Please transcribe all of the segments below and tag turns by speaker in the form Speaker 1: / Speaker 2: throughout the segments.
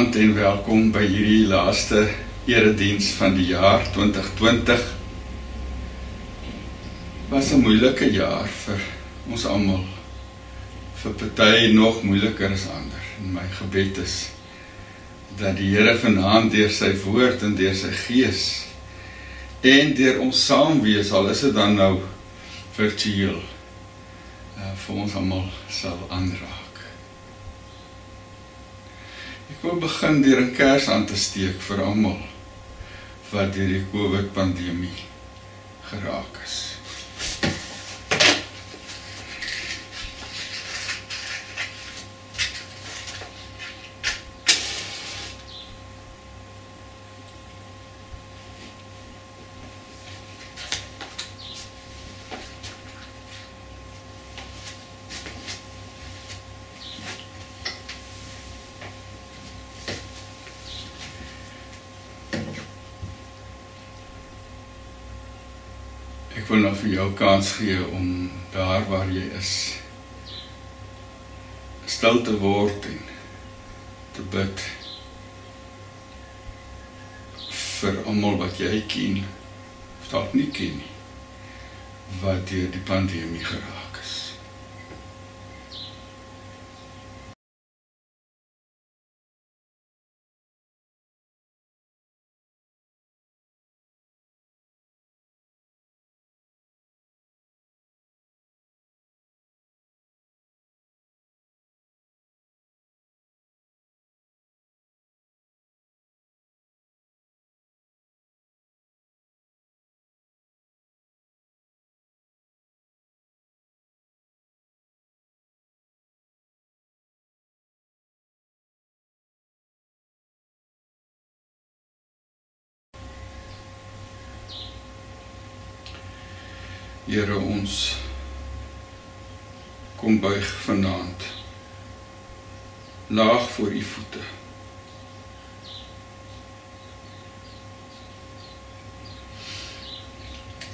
Speaker 1: Goeienaand en welkom by hierdie laaste erediens van die jaar 2020. Was 'n moeilike jaar vir ons almal. Vir party nog moeiliker as ander. En my gebed is dat die Here vanaand deur sy woord en deur sy gees en deur ons saam wees, al is dit dan nou virtueel, uh, vir ons almal sal aanraak. Ek wil begin deur 'n kers aan te steek vir almal wat deur die COVID pandemie geraak is. Ek wil nou vir jou kans gee om daar waar jy is stil te word en te bid vir almal wat jy ken of dalk nie ken nie wat deur die pandemie geraak Here ons kom buig vanaand laag voor u voete.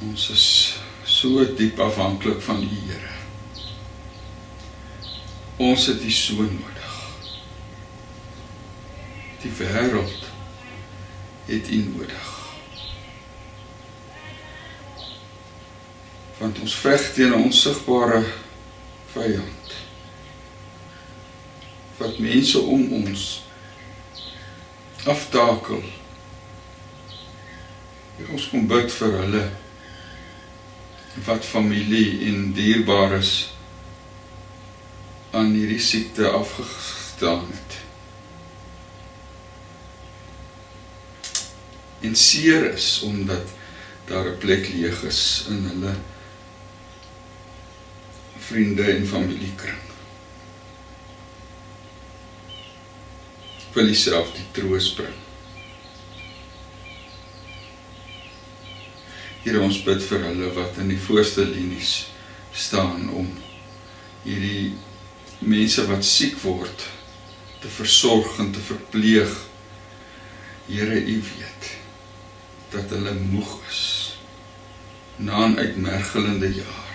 Speaker 1: Ons is so diep afhanklik van u Here. Ons het u so nodig. Die wêreld het u nodig. Want ons veg teen 'n onsigbare vyand wat mense om ons aftakel. Ons kom bid vir hulle wat familie en dierbares aan hierdie siekte afgestaan het. En seer is omdat daar 'n plek leeg is in hulle vriende en familiekring. Wil jouself die troos bring. Here ons bid vir hulle wat in die voorste linies staan om hierdie mense wat siek word te versorg en te verpleeg. Here, U weet dat hulle moeg is na 'n uitmergelende jaar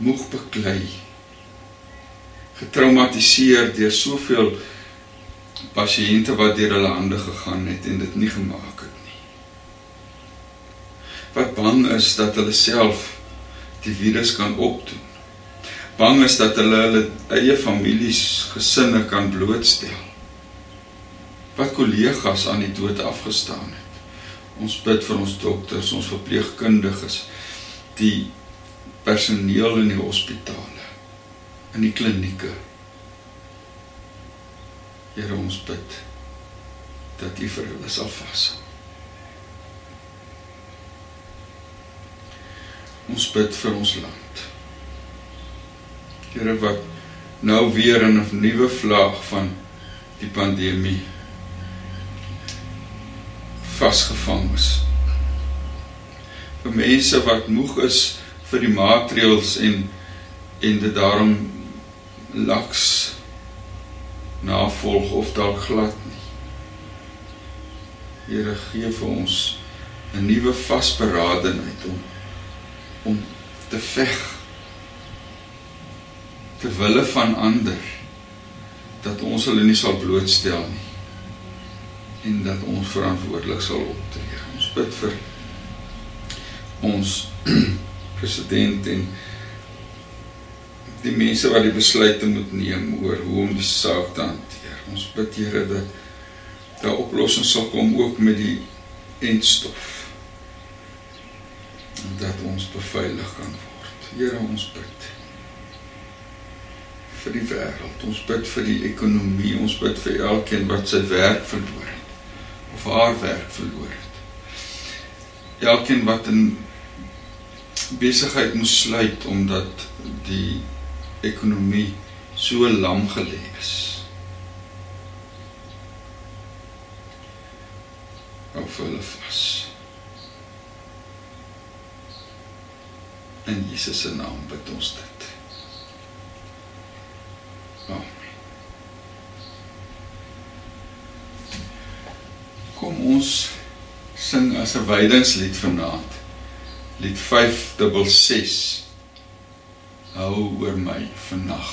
Speaker 1: moeg beklei. Getraumatiseer deur soveel pasiënte wat deur hulle hande gegaan het en dit nie gemaak het nie. Wat bang is dat hulle self die virus kan opdoen. Bang is dat hulle hulle eie families gesinne kan blootstel. Wat kollegas aan die dood afgestaan het. Ons bid vir ons dokters ons verpleegkundiges die personeel in die hospitale, in die klinieke. Here ons bid dat U vir hulle sal vashou. Ons bid vir ons land. Here wat nou weer in 'n nuwe vlaag van die pandemie vasgevang is. Vir mense wat moeg is vir die maatreëls en en dit daarom laks navolg of dalk glad nie. Here gee vir ons 'n nuwe vasberadenheid om om te veg ter wille van ander
Speaker 2: dat ons hulle nie sal blootstel nie en dat ons verantwoordelik sal optree. Ons bid vir ons president en die mense wat die besluite moet neem oor hoe om die saak te hanteer. Ons bid Here dat daar oplossings sal kom ook met die entstof. En dat ons beveilig kan word. Here, ons bid vir die wêreld. Ons bid vir die ekonomie. Ons bid vir elkeen wat sy werk verloor het of haar werk verloor het. Elkeen wat in besigheid moes sluit omdat die ekonomie so lam gelê is. Hou hulle vas. In Jesus se naam bid ons dit. Amen. Kom ons sing as 'n wydingslied vanaand. Lied 566. Hou oor my vannag.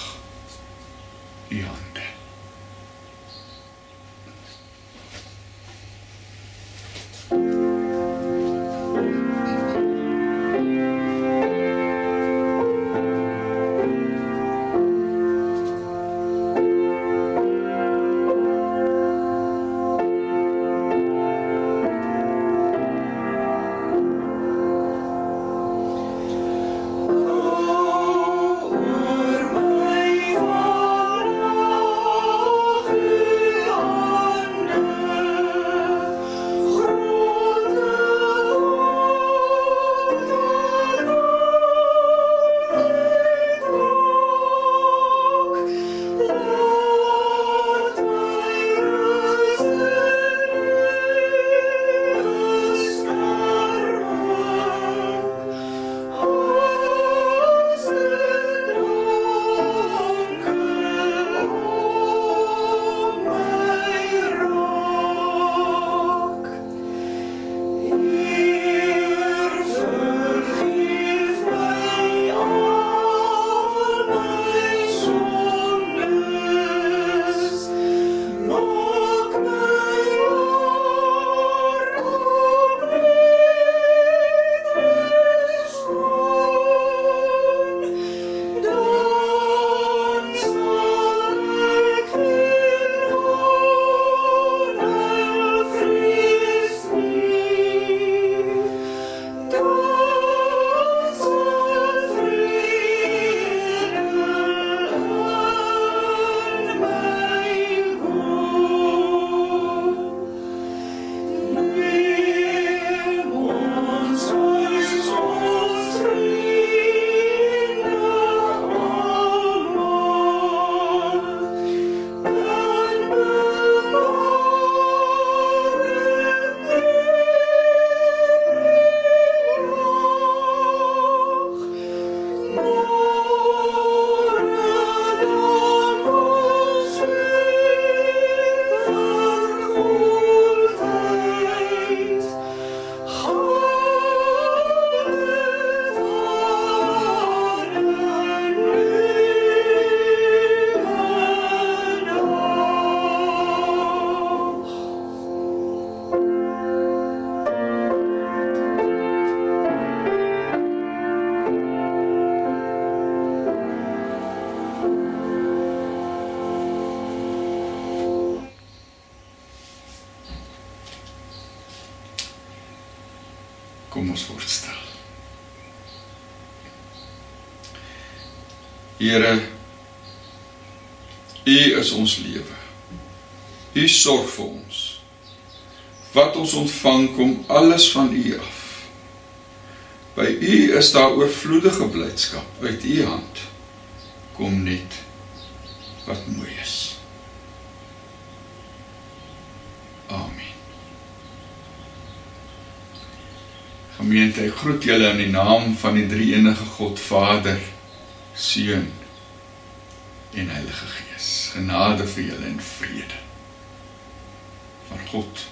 Speaker 2: U hande. Ons voorstel. Here, U is ons lewe. U sorg vir ons. Wat ons ontvang kom alles van U af. By U is daar oorvloedige blydskap uit U hand. Kom net wat mooi is. Amen. Gemeente, ek groet julle in die naam van die drie-enige God Vader, Seun en Heilige Gees. Genade vir julle en vrede van God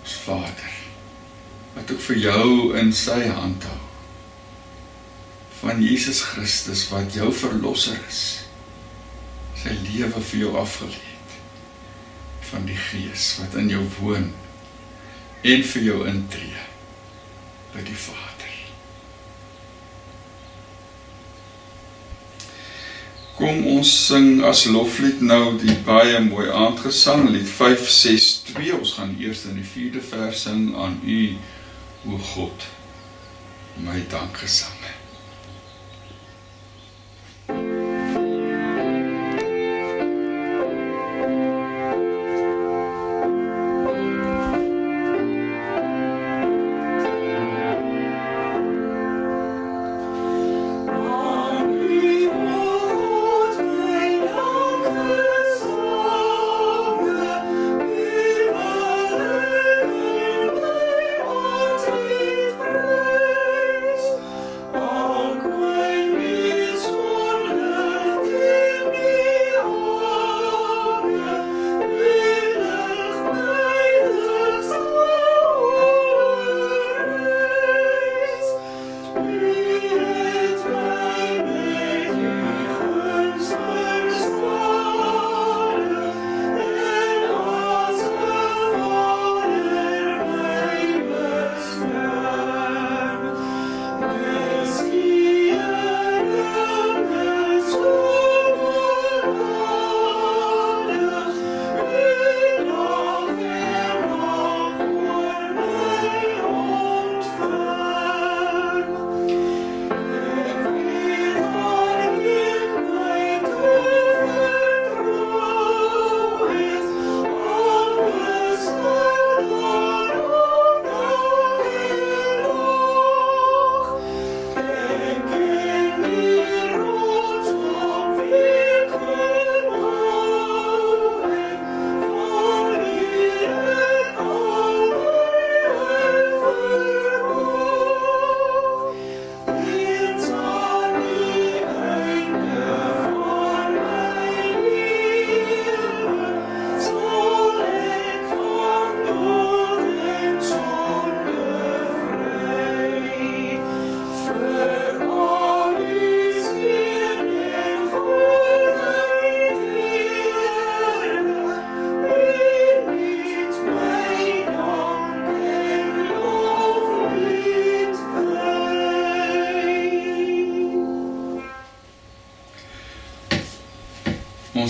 Speaker 2: ons Vader wat ook vir jou in sy hand hou. Van Jesus Christus wat jou verlosser is. sy lewe vir jou afgelê het van die Gees wat in jou woon en vir jou intree by die Vader. Kom ons sing as loflied nou die baie mooi aandgesang lied 562. Ons gaan eers in die 4de vers sing aan U o God. My dankgesang.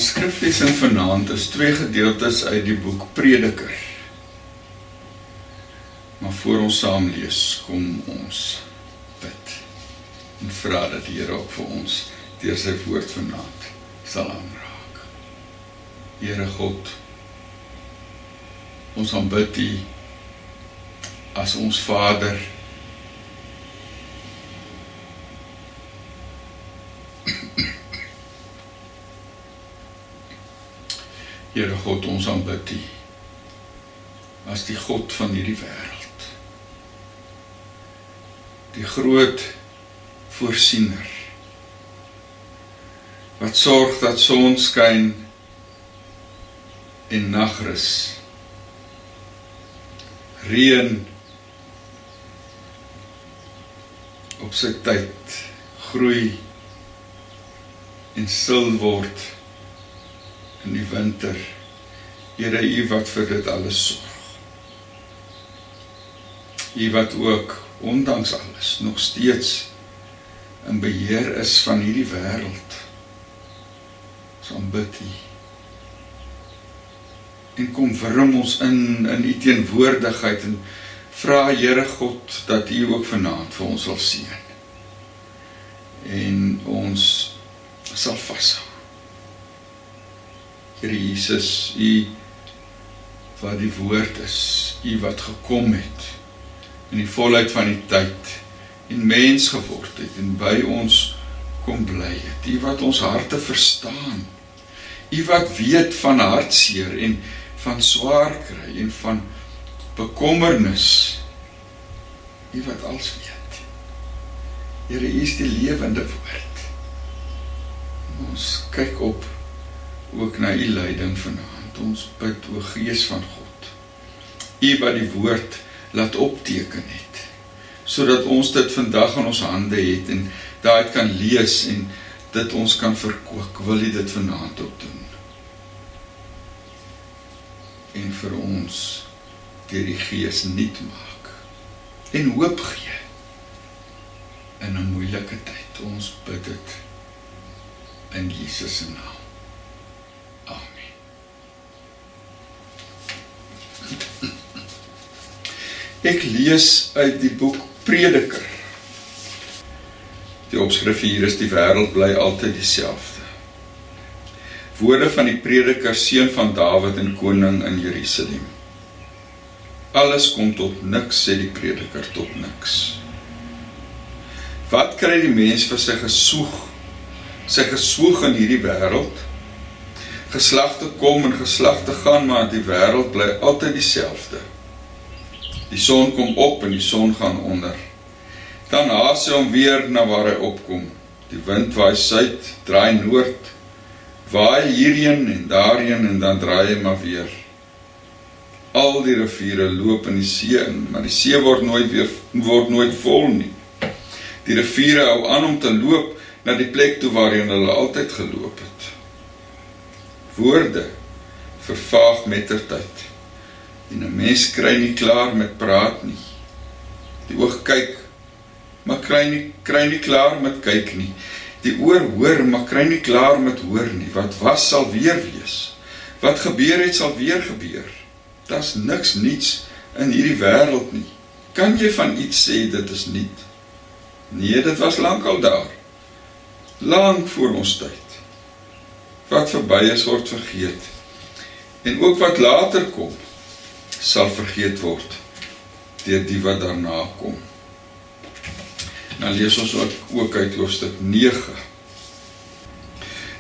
Speaker 2: Ons skriflesing vanaand is twee gedeeltes uit die boek Prediker. Maar voor ons saam lees, kom ons bid en vra dat die Here ook vir ons deur sy woord vanaand sal aanraak. Here God, ons aanbid U as ons Vader Here God, ons aanbid U as die God van hierdie wêreld. Die groot voorsiener wat sorg dat son skyn en nagrus. Reën op sy tyd groei en sil word in die winter. Here, U wat vir dit alles sorg. U wat ook ondanks alles nog steeds in beheer is van hierdie wêreld. Ons aanbid U. En kom verrum ons in in U teenwoordigheid en vra Here God dat U ook vanaand vir ons sal seën. En ons sal vashou. Here Jesus, U wat die woord is, U wat gekom het in die volheid van die tyd en mens geword het en by ons kom bly het. U wat ons harte verstaan. U wat weet van hartseer en van swaar kry en van bekommernis. U wat alles weet. Here, U is die lewende woord. Ons kyk op ook na u leiding vanaand. Ons bid o Gees van God. U wat die woord laat opteken het sodat ons dit vandag in ons hande het en daai kan lees en
Speaker 1: dit ons kan verkoop. Wil U dit vanaand ook doen? En vir ons deur die Gees nuut maak en hoop gee in 'n moeilike tyd. Ons bid dit in Jesus se naam. Ek lees uit die boek Prediker. Die opskrif hier is die wêreld bly altyd dieselfde. Woorde van die prediker seun van Dawid en koning in Jerusalem. Alles kom tot niks sê die prediker tot niks. Wat kry die mens vir sy geswoeg? Sy geswoeg in hierdie wêreld. Geslagte kom en geslagte gaan, maar die wêreld bly altyd dieselfde. Die son kom op en die son gaan onder. Dan haas hy hom weer na waar hy opkom. Die wind waai suid, draai noord, waai hierheen en daarheen en dan draai hy maar weer. Al die riviere loop in die see in, maar die see word nooit weer word nooit vol nie. Die riviere hou aan om te loop na die plek toe waarheen hulle altyd geloop het. Woorde vervaag met ter tyd. En 'n mens kry nie klaar met praat nie. Die oog kyk maar kry nie kry nie klaar met kyk nie. Die oor hoor, maar kry nie klaar met hoor nie. Wat was sal weer wees. Wat gebeur het sal weer gebeur. Daar's niks niets in hierdie wêreld nie. Kan jy van iets sê dit is nuut? Nee, dit was lankal daar. Lank voor ons tyd. Wat verby is word vergeet. En ook wat later kom sal vergeet word deur die wat daarna kom. Nou lees ons ook, ook uit hoofstuk 9.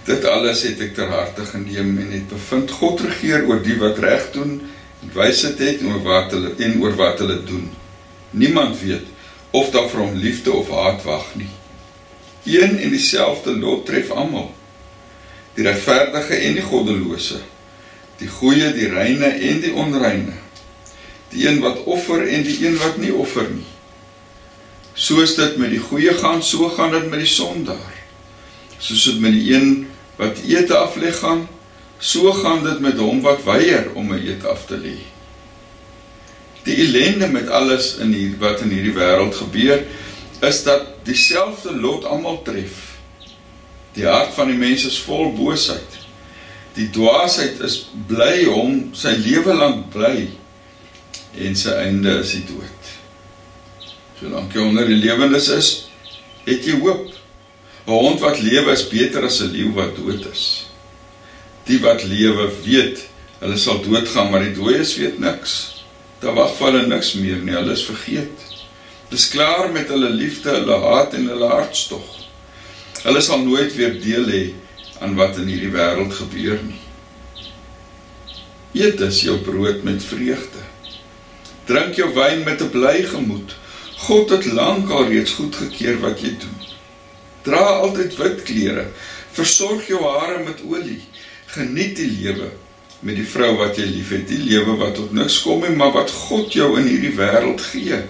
Speaker 1: Dit alles het ek ter harte geneem en het bevind God regeer oor die wat reg doen en wysheid het oor wat hulle en oor wat hulle doen. Niemand weet of daar vir hom liefde of haat wag nie. Een en dieselfde lot tref almal. Die regverdige en die goddelose. Die goeie, die reine en die onreine. Die een wat offer en die een wat nie offer nie soos dit met die goeie gaan, so gaan dit met die sondaar. Soos dit met die een wat ete aflê gaan, so gaan dit met hom wat weier om 'n eet af te lê. Die ellende met alles in hier wat in hierdie wêreld gebeur, is dat dieselfde lot almal tref. Die hart van die mens is vol boosheid. Die dwaasheid is bly om sy lewe lank bly en sy einde is die dood. Solank jy onder die lewendes is, het jy hoop. 'n Hond wat lewe is beter as 'n leeu wat dood is. Die wat lewe weet, hulle sal doodgaan, maar die dooies weet niks. Daar wag vir hulle niks meer nie, hulle is vergeet. Dis klaar met hulle liefde, hulle haat en hulle hartstog. Hulle sal nooit weer deel hê aan wat in hierdie wêreld gebeur nie. Eet as jou brood met vreugde. Drink jou wyn met 'n bly gemoed. God het lank al reeds goedgekeur wat jy doen. Dra altyd wit klere. Versorg jou hare met olie. Geniet die lewe met die vrou wat jy liefhet, die lewe wat tot niks kom nie, maar wat God jou in hierdie wêreld gee.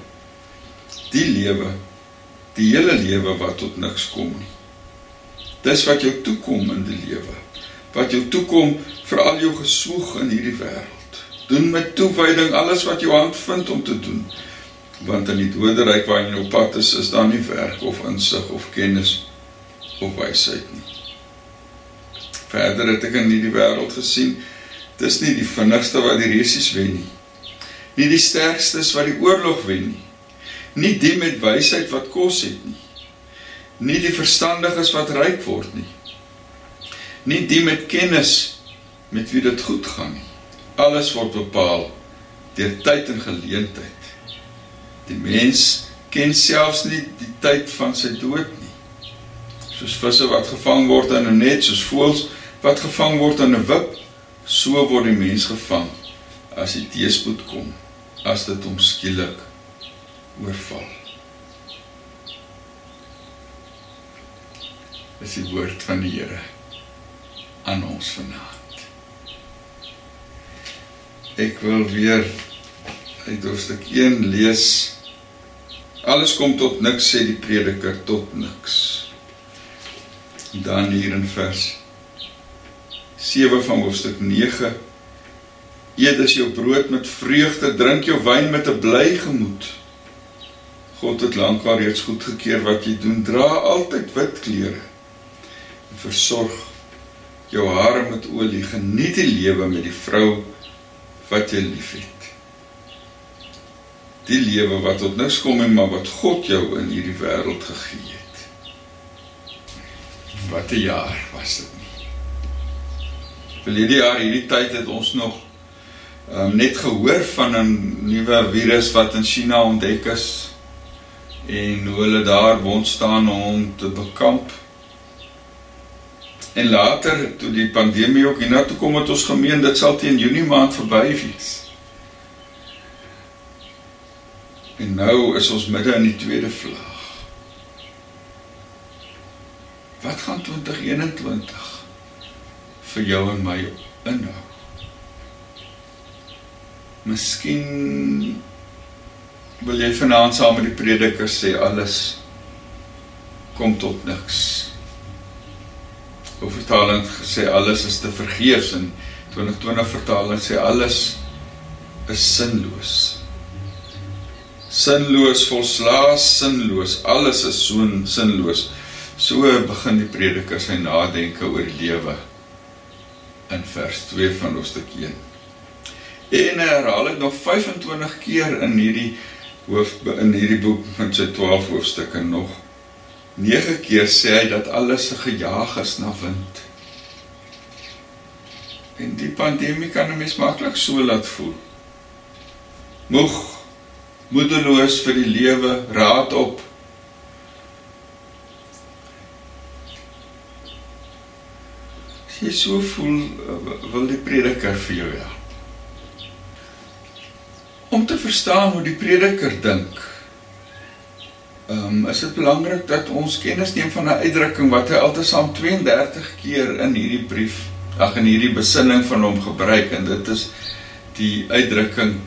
Speaker 1: Die lewe, die hele lewe wat tot niks kom nie. Dis wat jou toekom in die lewe. Wat jou toekom vir al jou geswoeg in hierdie wêreld. Doen met toewyding alles wat jou hand vind om te doen want in die doderyk waar jy op pad is, is daar nie werk of insig of kennis of wysheid nie. Verder het ek in hierdie wêreld gesien, dis nie die vinnigste wat die resies wen nie. Nie die sterkstes wat die oorlog wen nie. Nie die met wysheid wat kos het nie. Nie die verstandiges wat ryk word nie. Nie die met kennis met wie dit goed gaan nie. Alles word bepaal deur tyd en geleentheid. Die mens ken selfs nie die tyd van sy dood nie. Soos visse wat gevang word in 'n net, soos voëls wat gevang word in 'n wip, so word die mens gevang as die teëspoed kom, as dit hom skielik oorval. Dis die woord van die Here aan ons vanaand. Ek wil weer uit hoofstuk 1 lees Alles kom tot niks sê die prediker tot niks. Dan hier in vers 7 van hoofstuk 9 Eet as jou brood met vreugde, drink jou wyn met 'n bly gemoed. God het lankal reeds goedgekeur wat jy doen. Dra altyd wit klere. Versorg jou hare met olie. Geniet die lewe met die vrou wat jy liefhet. Die lewe wat tot niks kom en maar wat God jou in hierdie wêreld gegee het. Wat 'n jaar was dit nie. Verlede jaar hierdie tyd het ons nog um, net gehoor van 'n nuwe virus wat in China ontdek is en hoe hulle daar wond staan om te bekamp. En later toe die pandemie ook hiernatoe kom het ons gemeen dit sal teen Junie maand verby wees. En nou is ons midde in die tweede vlaag. Wat gaan 2021 vir jou en my inhou? Miskien wil jy vanaand saam met die prediker sê alles kom tot niks. Vertaling gesê alles is te vergeefs en 2020 vertaling sê alles is sinloos. Sinloos, volslaas sinloos, alles is so sinloos. So begin die prediker sy nadenke oor die lewe in vers 2 van hoofstuk 1. En hy herhaal dit nog 25 keer in hierdie hoof in hierdie boek van sy 12 hoofstukke nog. 9 keer sê hy dat alles gejaag is na wind. En die pandemie kan 'n mens maklik so laat voel. Moeg, moedeloos vir die lewe, raad op. As jy so voel, wil die prediker vir jou help om te verstaan hoe die prediker dink. Um, is dit belangrik dat ons kennis neem van 'n uitdrukking wat hy altesaam 32 keer in hierdie brief, ag in hierdie besinning van hom gebruik en dit is die uitdrukking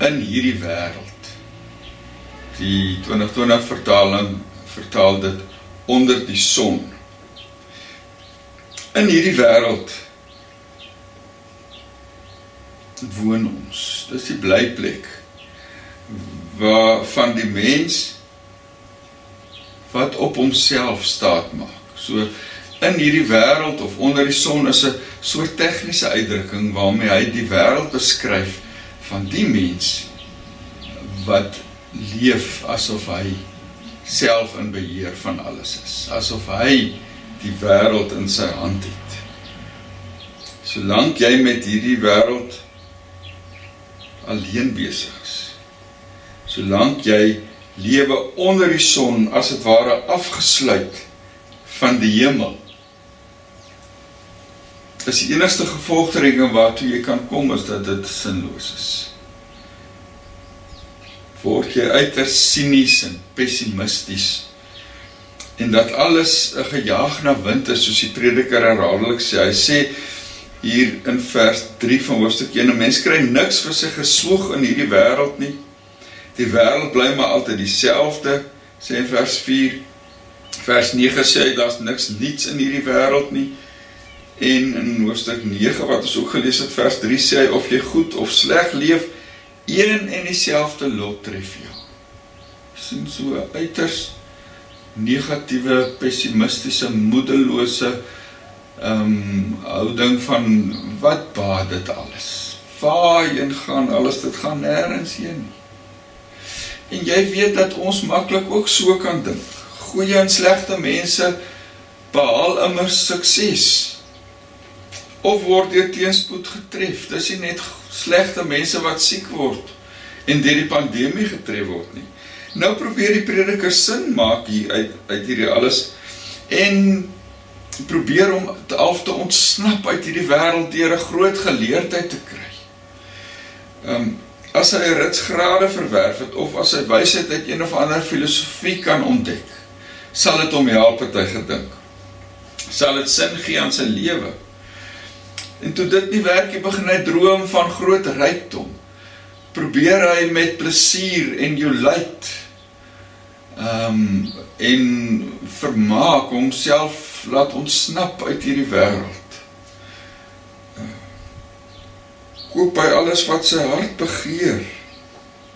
Speaker 1: in hierdie wêreld. Die 2020 vertaling vertaal dit onder die son. In hierdie wêreld woon ons. Dis die blyplek waar van die mens wat op homself staat maak. So in hierdie wêreld of onder die son is 'n soort tegniese uitdrukking waarmee hy die wêreld beskryf van die mens wat leef asof hy self in beheer van alles is, asof hy die wêreld in sy hand het. Solank jy met hierdie wêreld alleen besig. Solank jy lewe onder die son as dit ware afgesluit van die hemel. Is die enigste gevolgtrekking waartoe jy kan kom is dat dit sinloos is. Word jy uiters sinies en pessimisties en dat alles 'n gejaag na wind is soos die prediker herhaaldelik sê. Hy sê hier in vers 3 van hoofstuk 1. 'n Mens kry niks vir sy geswoeg in hierdie wêreld nie. Die wêreld bly maar altyd dieselfde, sê in vers 4. Vers 9 sê daar's niks niets in hierdie wêreld nie. En in hoofstuk 9 wat ons ook gelees het, vers 3 sê hy of jy goed of sleg leef, een en dieselfde lot tref jou. sien so uiters negatiewe, pessimistiese, moedelose ehm um, houding van wat baat dit alles? Waarheen gaan alles? Dit gaan nêrens heen nie. En jy weet dat ons maklik ook so kan dink. Goeie en slegte mense behaal immer sukses of word deur teenspoed getref. Dis nie net slegte mense wat siek word en deur die pandemie getref word nie. Nou probeer die prediker sin maak hier uit uit hierdie alles en probeer om te af te ontsnap uit hierdie wêreld deur 'n groot geleerdheid te kry. Ehm um, as hy ritsgrade verwerf het of as hy wysheid uit een of ander filosofie kan ontdek, sal dit hom help het hy gedink. Sal dit sin gee aan sy lewe. En toe dit nie werk nie, begin hy droom van groot rykdom. Probeer hy met plesier en jolit ehm um, en vermaak homself laat ontsnap uit hierdie wêreld. Koop hy alles wat sy hart begeer.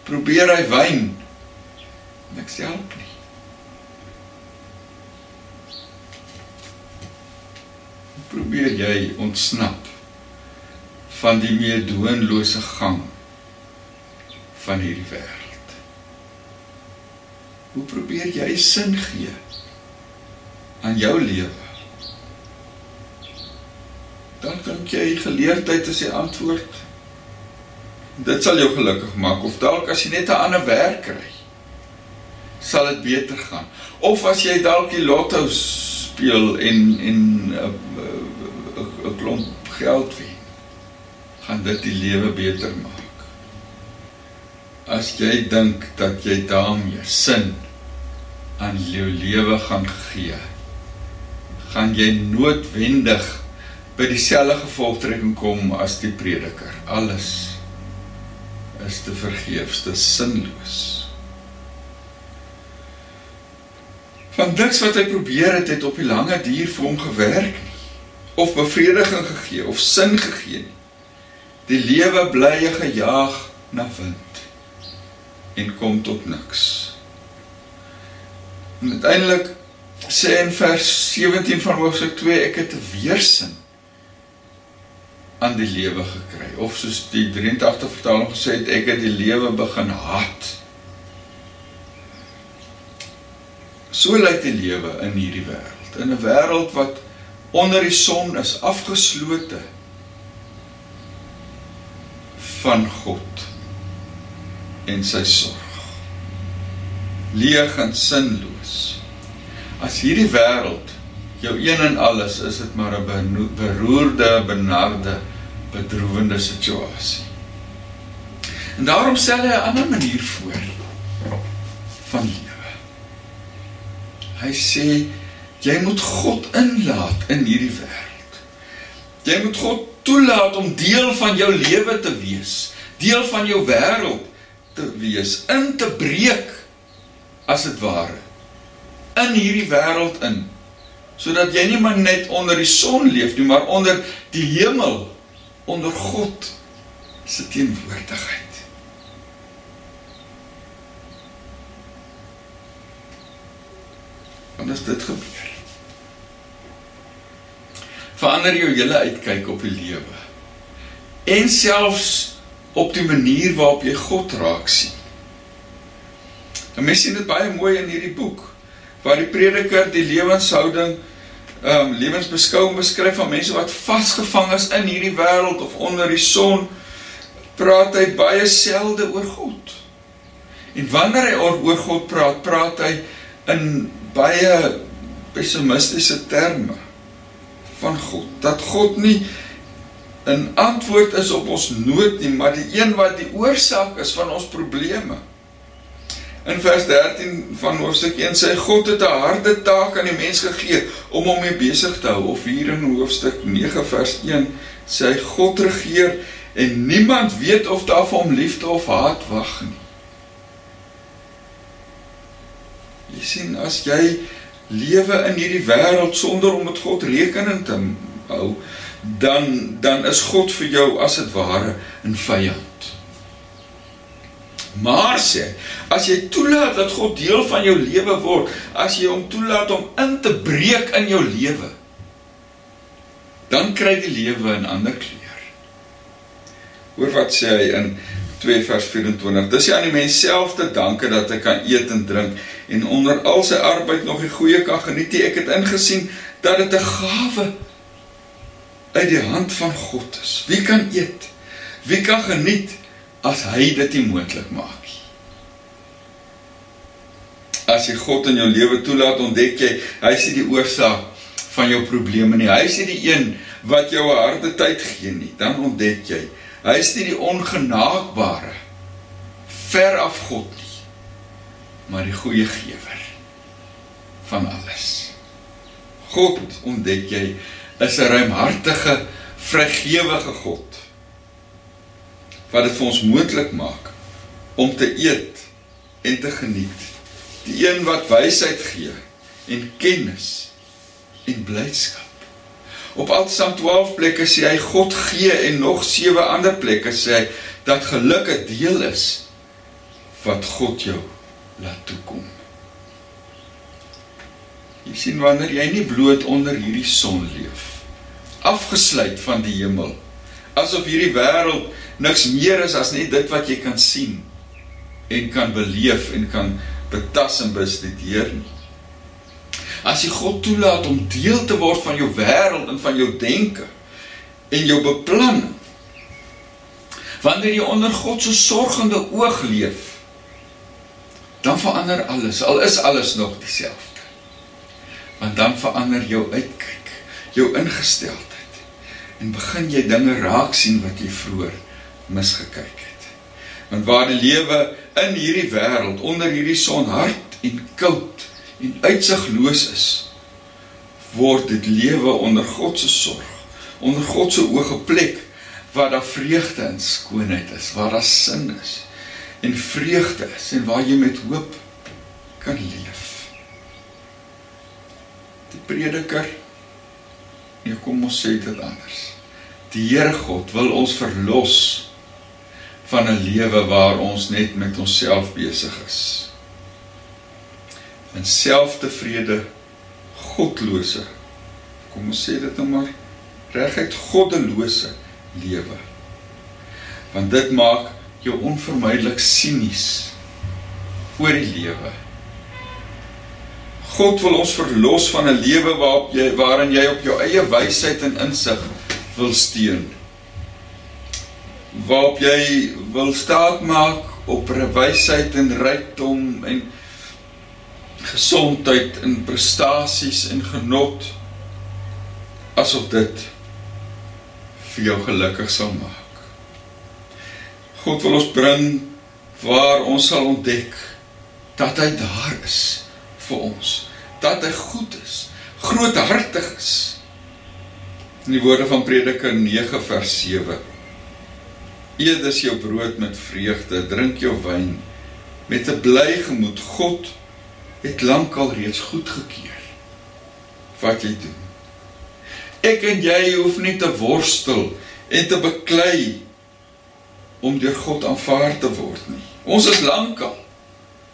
Speaker 1: Probeer hy wyn. Niks help nie. Probeer jy ontsnap van die meedoenlose gang van hierdie wêreld. Hoe probeer jy sin gee aan jou lewe? Dan dink jy geleerdheid is die antwoord. Dit sal jou gelukkig maak of dalk as jy net 'n ander werk kry, sal dit beter gaan. Of as jy dalk die lotto speel en en 'n 'n klomp geld wen, gaan dit die lewe beter maak. As jy dink dat jy daarmee sin aan jou lewe gaan gee, gaan jy noodwendig by dieselfde gevolgtrekking kom as die prediker. Alles is te vergeefs, te sinloos. Van diks wat hy probeer het, het op die lange duur vir hom gewerk nie, of bevrediging gegee, of sin gegee nie. Die lewe bly gejaag na wind, en kom tot niks. En uiteindelik sê in vers 17 van hoofstuk 2 ek het 'n weersin aan die lewe gekry of soos die 83 vertaling gesê het ek het die lewe begin haat. So lyk die lewe in hierdie wêreld, in 'n wêreld wat onder die son is afgeslote van God en sy sorg leeg en sinloos. As hierdie wêreld jou een en alles is, dit maar 'n beroerde, benarde, bedroewende situasie. En daarom stel hy 'n ander manier voor van lewe. Hy sê jy moet God inlaat in hierdie wêreld. Jy moet God toelaat om deel van jou lewe te wees, deel van jou wêreld te wees, in te breek as dit ware in hierdie wêreld in sodat jy nie maar net onder die son leef nie maar onder die hemel onder God se teenwoordigheid. En as dit gebeur verander jou hele uitkyk op die lewe. En selfs op die manier waarop jy God raak sien. 'n Mens sien dit baie mooi in hierdie boek waar die prediker die lewenshouding ehm um, lewensbeskouing beskryf van mense wat vasgevang is in hierdie wêreld of onder die son praat hy baie selde oor God. En wanneer hy oor God praat, praat hy in baie pessimistiese terme van God. Dat God nie 'n antwoord is op ons nood nie, maar die een wat die oorsaak is van ons probleme. In vers 13 van hoofstuk 1 sê God het 'n harde taak aan die mens gegee om hom mee besig te hou. Of hier in hoofstuk 9 vers 1 sê God regeer en niemand weet of daar vir hom liefde of haat wag nie. Jy sien as jy lewe in hierdie wêreld sonder om met God rekening te hou, dan dan is God vir jou as dit ware 'n vyand. Maar sê, as jy toelaat dat God deel van jou lewe word, as jy hom toelaat om in te breek in jou lewe, dan kry die lewe 'n ander kleur. Hoor wat sê hy in 2 vers 24. Dis aan die mens self te danke dat hy kan eet en drink en onder al sy arbeid nog die goeie kan geniet. Ek het ingesien dat dit 'n gawe uit die hand van God is. Wie kan eet? Wie kan geniet? As hy dit nie moontlik maak nie. As jy God in jou lewe toelaat, ontdek jy hy nie die oorsaak van jou probleme nie. Hy nie die een wat jou 'n harde tyd gee nie. Dan ontdek jy hy is nie die ongenaagbare ver af God nie, maar die goeie gewer van alles. God ontdek jy is 'n ruimhartige, vrygewige God wat dit vir ons moontlik maak om te eet en te geniet Die een wat wysheid gee en kennis en blydskap. Op Psalm 12 plekke sê hy God gee en nog sewe ander plekke sê hy dat geluk 'n deel is wat God jou laat toekom. Jy sien wanneer jy nie bloot onder hierdie son leef afgesluit van die hemel asof hierdie wêreld niks meer is as net dit wat jy kan sien en kan beleef en kan betas en bestudeer nie. As jy God toelaat om deel te word van jou wêreld en van jou denke en jou beplanning. Wanneer jy onder God se sorgende oog leef, dan verander alles. Al is alles nog dieselfde. Want dan verander jou uitkyk, jou ingesteldheid en begin jy dinge raak sien wat jy vroeër misgekyk het. Want waar die lewe in hierdie wêreld onder hierdie son hard en koud en uitsigloos is, word dit lewe onder God se sorg, onder God se oë geplek waar daar vreugde en skoonheid is, waar daar sin is en vreugde is en waar jy met hoop kan leef. Die prediker Nee, kom ons sê dit anders. Die Here God wil ons verlos van 'n lewe waar ons net met onsself besig is. In selftevrede godlose kom ons sê dit nou maar reguit goddelose lewe. Want dit maak jou onvermydelik sinies oor die lewe. God wil ons verlos van 'n lewe waarop jy waarin jy op jou eie wysheid en insig wil steun waarop jy wil staat maak op wysheid en rykdom en gesondheid en prestasies en genot asof dit vir jou gelukkig sal maak. God wil ons bring waar ons sal ontdek dat hy daar is vir ons, dat hy goed is, groothartig is. In die woorde van Prediker 9 vers 7. Eet is jou brood met vreugde, drink jou wyn met 'n bly gemoed. God het lankal reeds goedgekeur wat jy doen. Ek en jy hoef nie te worstel en te beklei om deur God aanvaar te word nie. Ons is lankal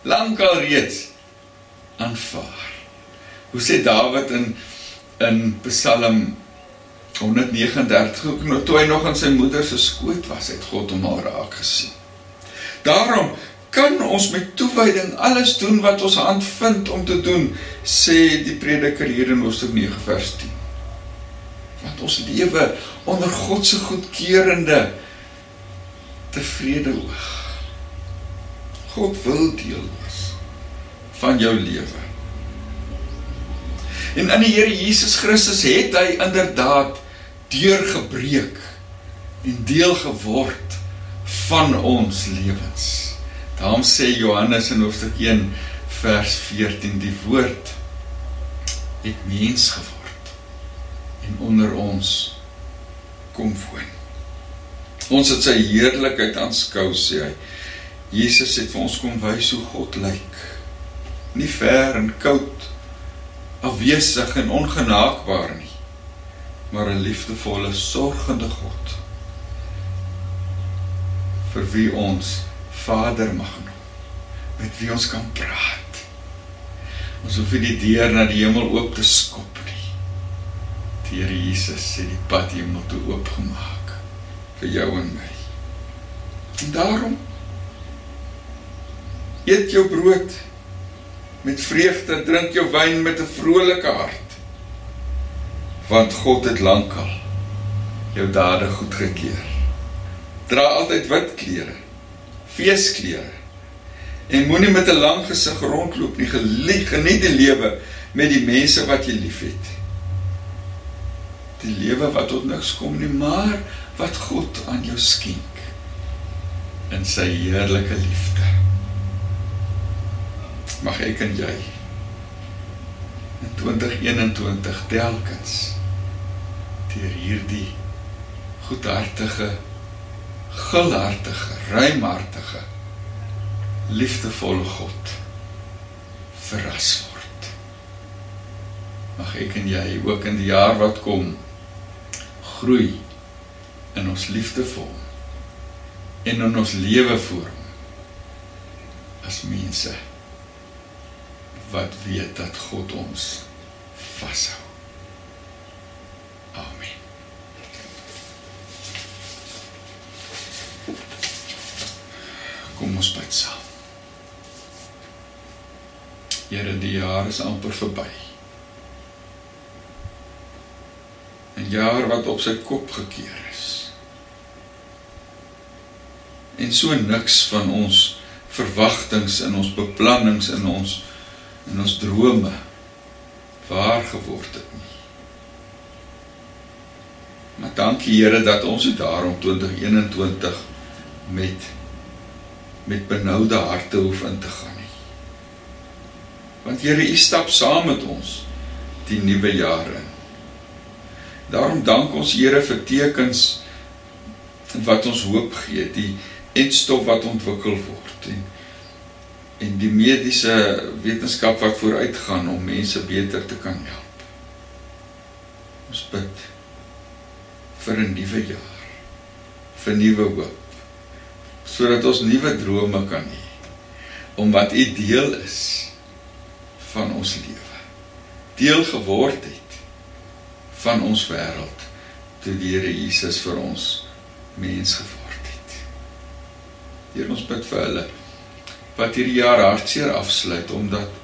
Speaker 1: lankal reeds aanvaar. Hoe sê Dawid in in Psalm 139 toe hy nog in sy moeder se skoot was, het God hom al raak gesien. Daarom kan ons met toewyding alles doen wat ons hand vind om te doen, sê die prediker hier in Hoofstuk 9 vers 10. Want ons lewe onder God se goedkeurende tevrede oog. God wil deel wees van jou lewe. En in die Here Jesus Christus het hy inderdaad deurgebreek en deel geword van ons lewens. Daarom sê Johannes in hoofstuk 1 vers 14 die woord het mens geword en onder ons kom woon. Ons het sy heerlikheid aanskou sê hy. Jesus het vir ons kom wys hoe God lyk. Nie ver en koud afwesig en ongenaakbaar nie, maar 'n liefdevolle, sorgende God vir wie ons Vader mag noem met wie ons kan praat. Ons hoef nie die deur na die hemel oop te skop nie. Die Here Jesus het die pad hemel toe oopgemaak vir jou en my. En daarom eet jou brood met vreugde, drink jou wyn met 'n vrolike hart. Want God het lankal jou dade goedgekeur. Dra altyd wit klere feesklere. En moenie met 'n lang gesig rondloop nie. Geniet die lewe met die mense wat jy liefhet. Die lewe wat tot niks kom nie, maar wat God aan jou skenk in sy heerlike liefde. Mag ek en jy in 2021 telkens deur hierdie goedhartige gulhartige, ruimhartige, liefdevolle God verras word. Mag ek en jy ook in die jaar wat kom groei in ons liefde vir hom en in ons lewe vir hom as mense wat weet dat God ons vashou. Amen. Kom ons bid saam. Here, die jaar is amper verby. 'n Jaar wat op sy kop gekeer is. En so niks van ons verwagtinge en ons beplannings in ons in ons drome waar geword het nie. Maar dankie Here dat ons dit daarom 2021 met met benoude harte hoef in te gaan nie. Want Here, U stap saam met ons die nuwe jaar in. Daarom dank ons Here vir tekens wat ons hoop gee, die enstof wat ontwikkel word en die mediese wetenskap wat vooruitgaan om mense beter te kan help. Ons bid vir 'n nuwe jaar, vir nuwe hoop, sodat ons nuwe drome kan hê om wat u deel is van ons lewe. Deel geword het van ons wêreld toe die Here Jesus vir ons mens geword het. Hier ons bid vir hulle wat hierdie jaar hartseer afsluit omdat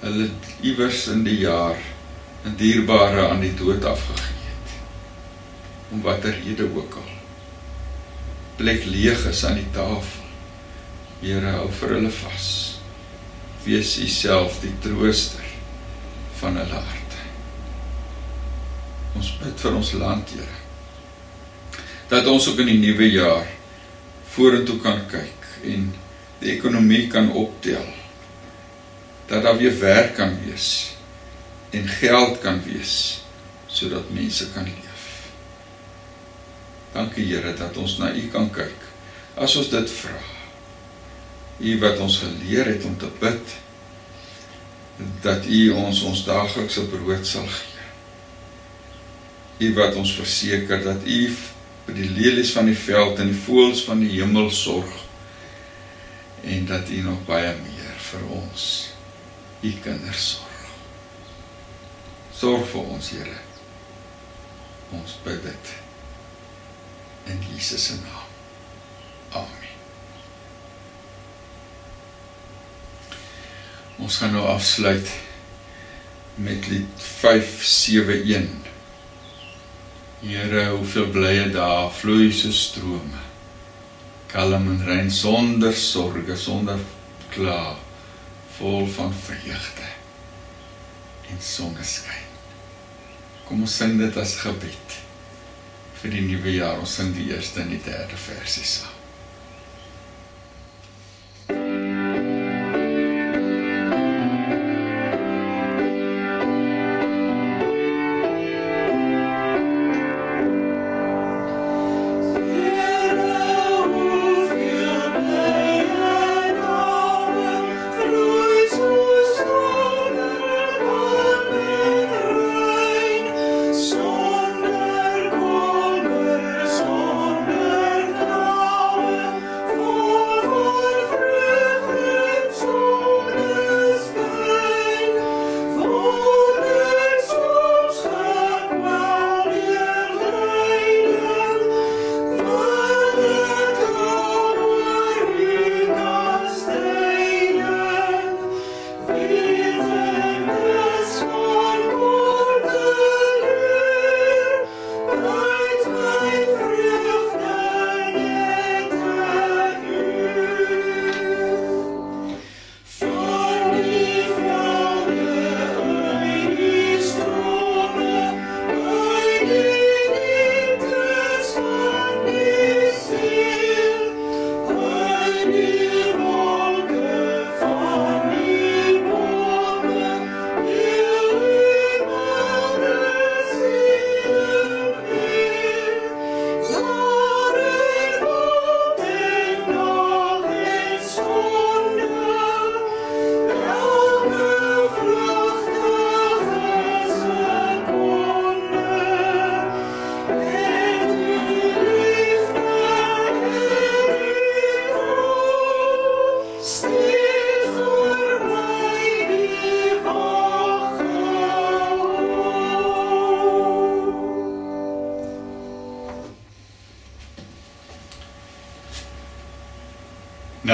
Speaker 1: hulle iewers in die jaar 'n dierbare aan die dood afgegee het. Om watter rede ook al. Plek leeg is aan die tafel. Here hou vir hulle vas. Wees U self die trooster van hulle harte. Ons bid vir ons land, Here. Dat ons ook in die nuwe jaar vorentoe kan kyk en die ekonomie kan optel. Dat daar weer werk kan wees en geld kan wees sodat mense kan leef. Dankie Here dat ons na U kan kyk as ons dit vra. U wat ons geleer het om te bid dat U ons ons daaglikse brood sal gee. U wat ons verseker dat U vir die lelies van die veld en die voëls van die hemel sorg en dat U nog baie meer vir ons U kinders sorg. Sorg vir ons, Here. Ons bid dit in Jesus se naam. Amen. Ons gaan nou afsluit met lied 571. Here, hoeveel blye dae vloei so strome kalm en rein sonder sorge, sonder kla, vol van vreugde en soneskyn. Kom ons sing dit as gebed vir die nuwe jaar. Ons sing die eerste en die derde versie saam.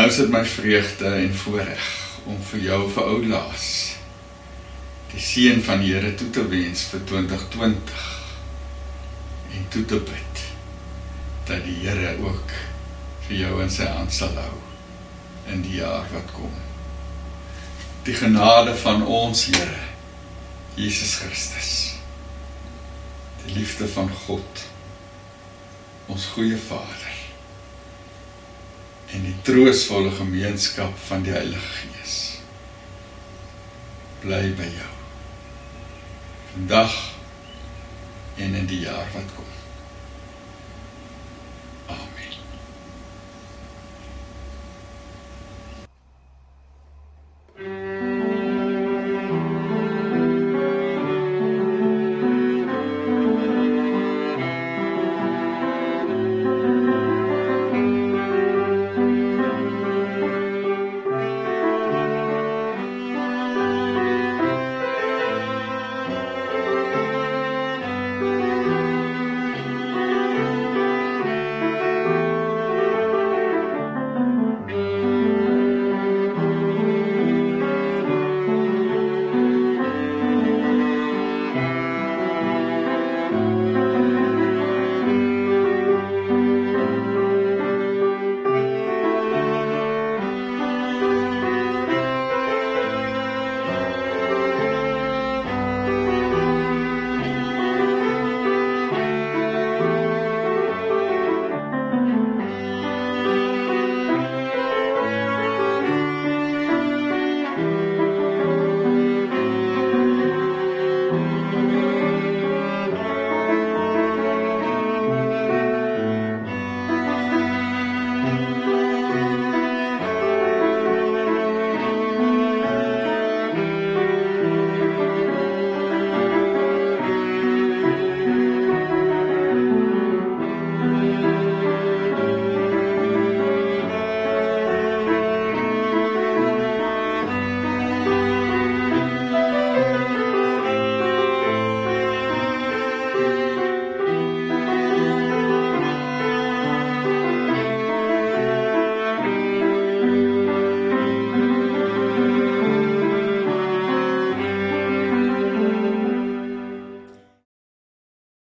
Speaker 1: Is dit my vreugde en voorreg om vir jou vir ou laas die seën van die Here toe te wens vir 2020 en toe te bid dat die Here ook vir jou in sy hand sal hou in die jaar wat kom. Die genade van ons Here Jesus Christus. Die liefde van God ons goeie Vader en die troostvolle gemeenskap van die Heilige Gees bly by jou. Vandag en in die jaar wat kom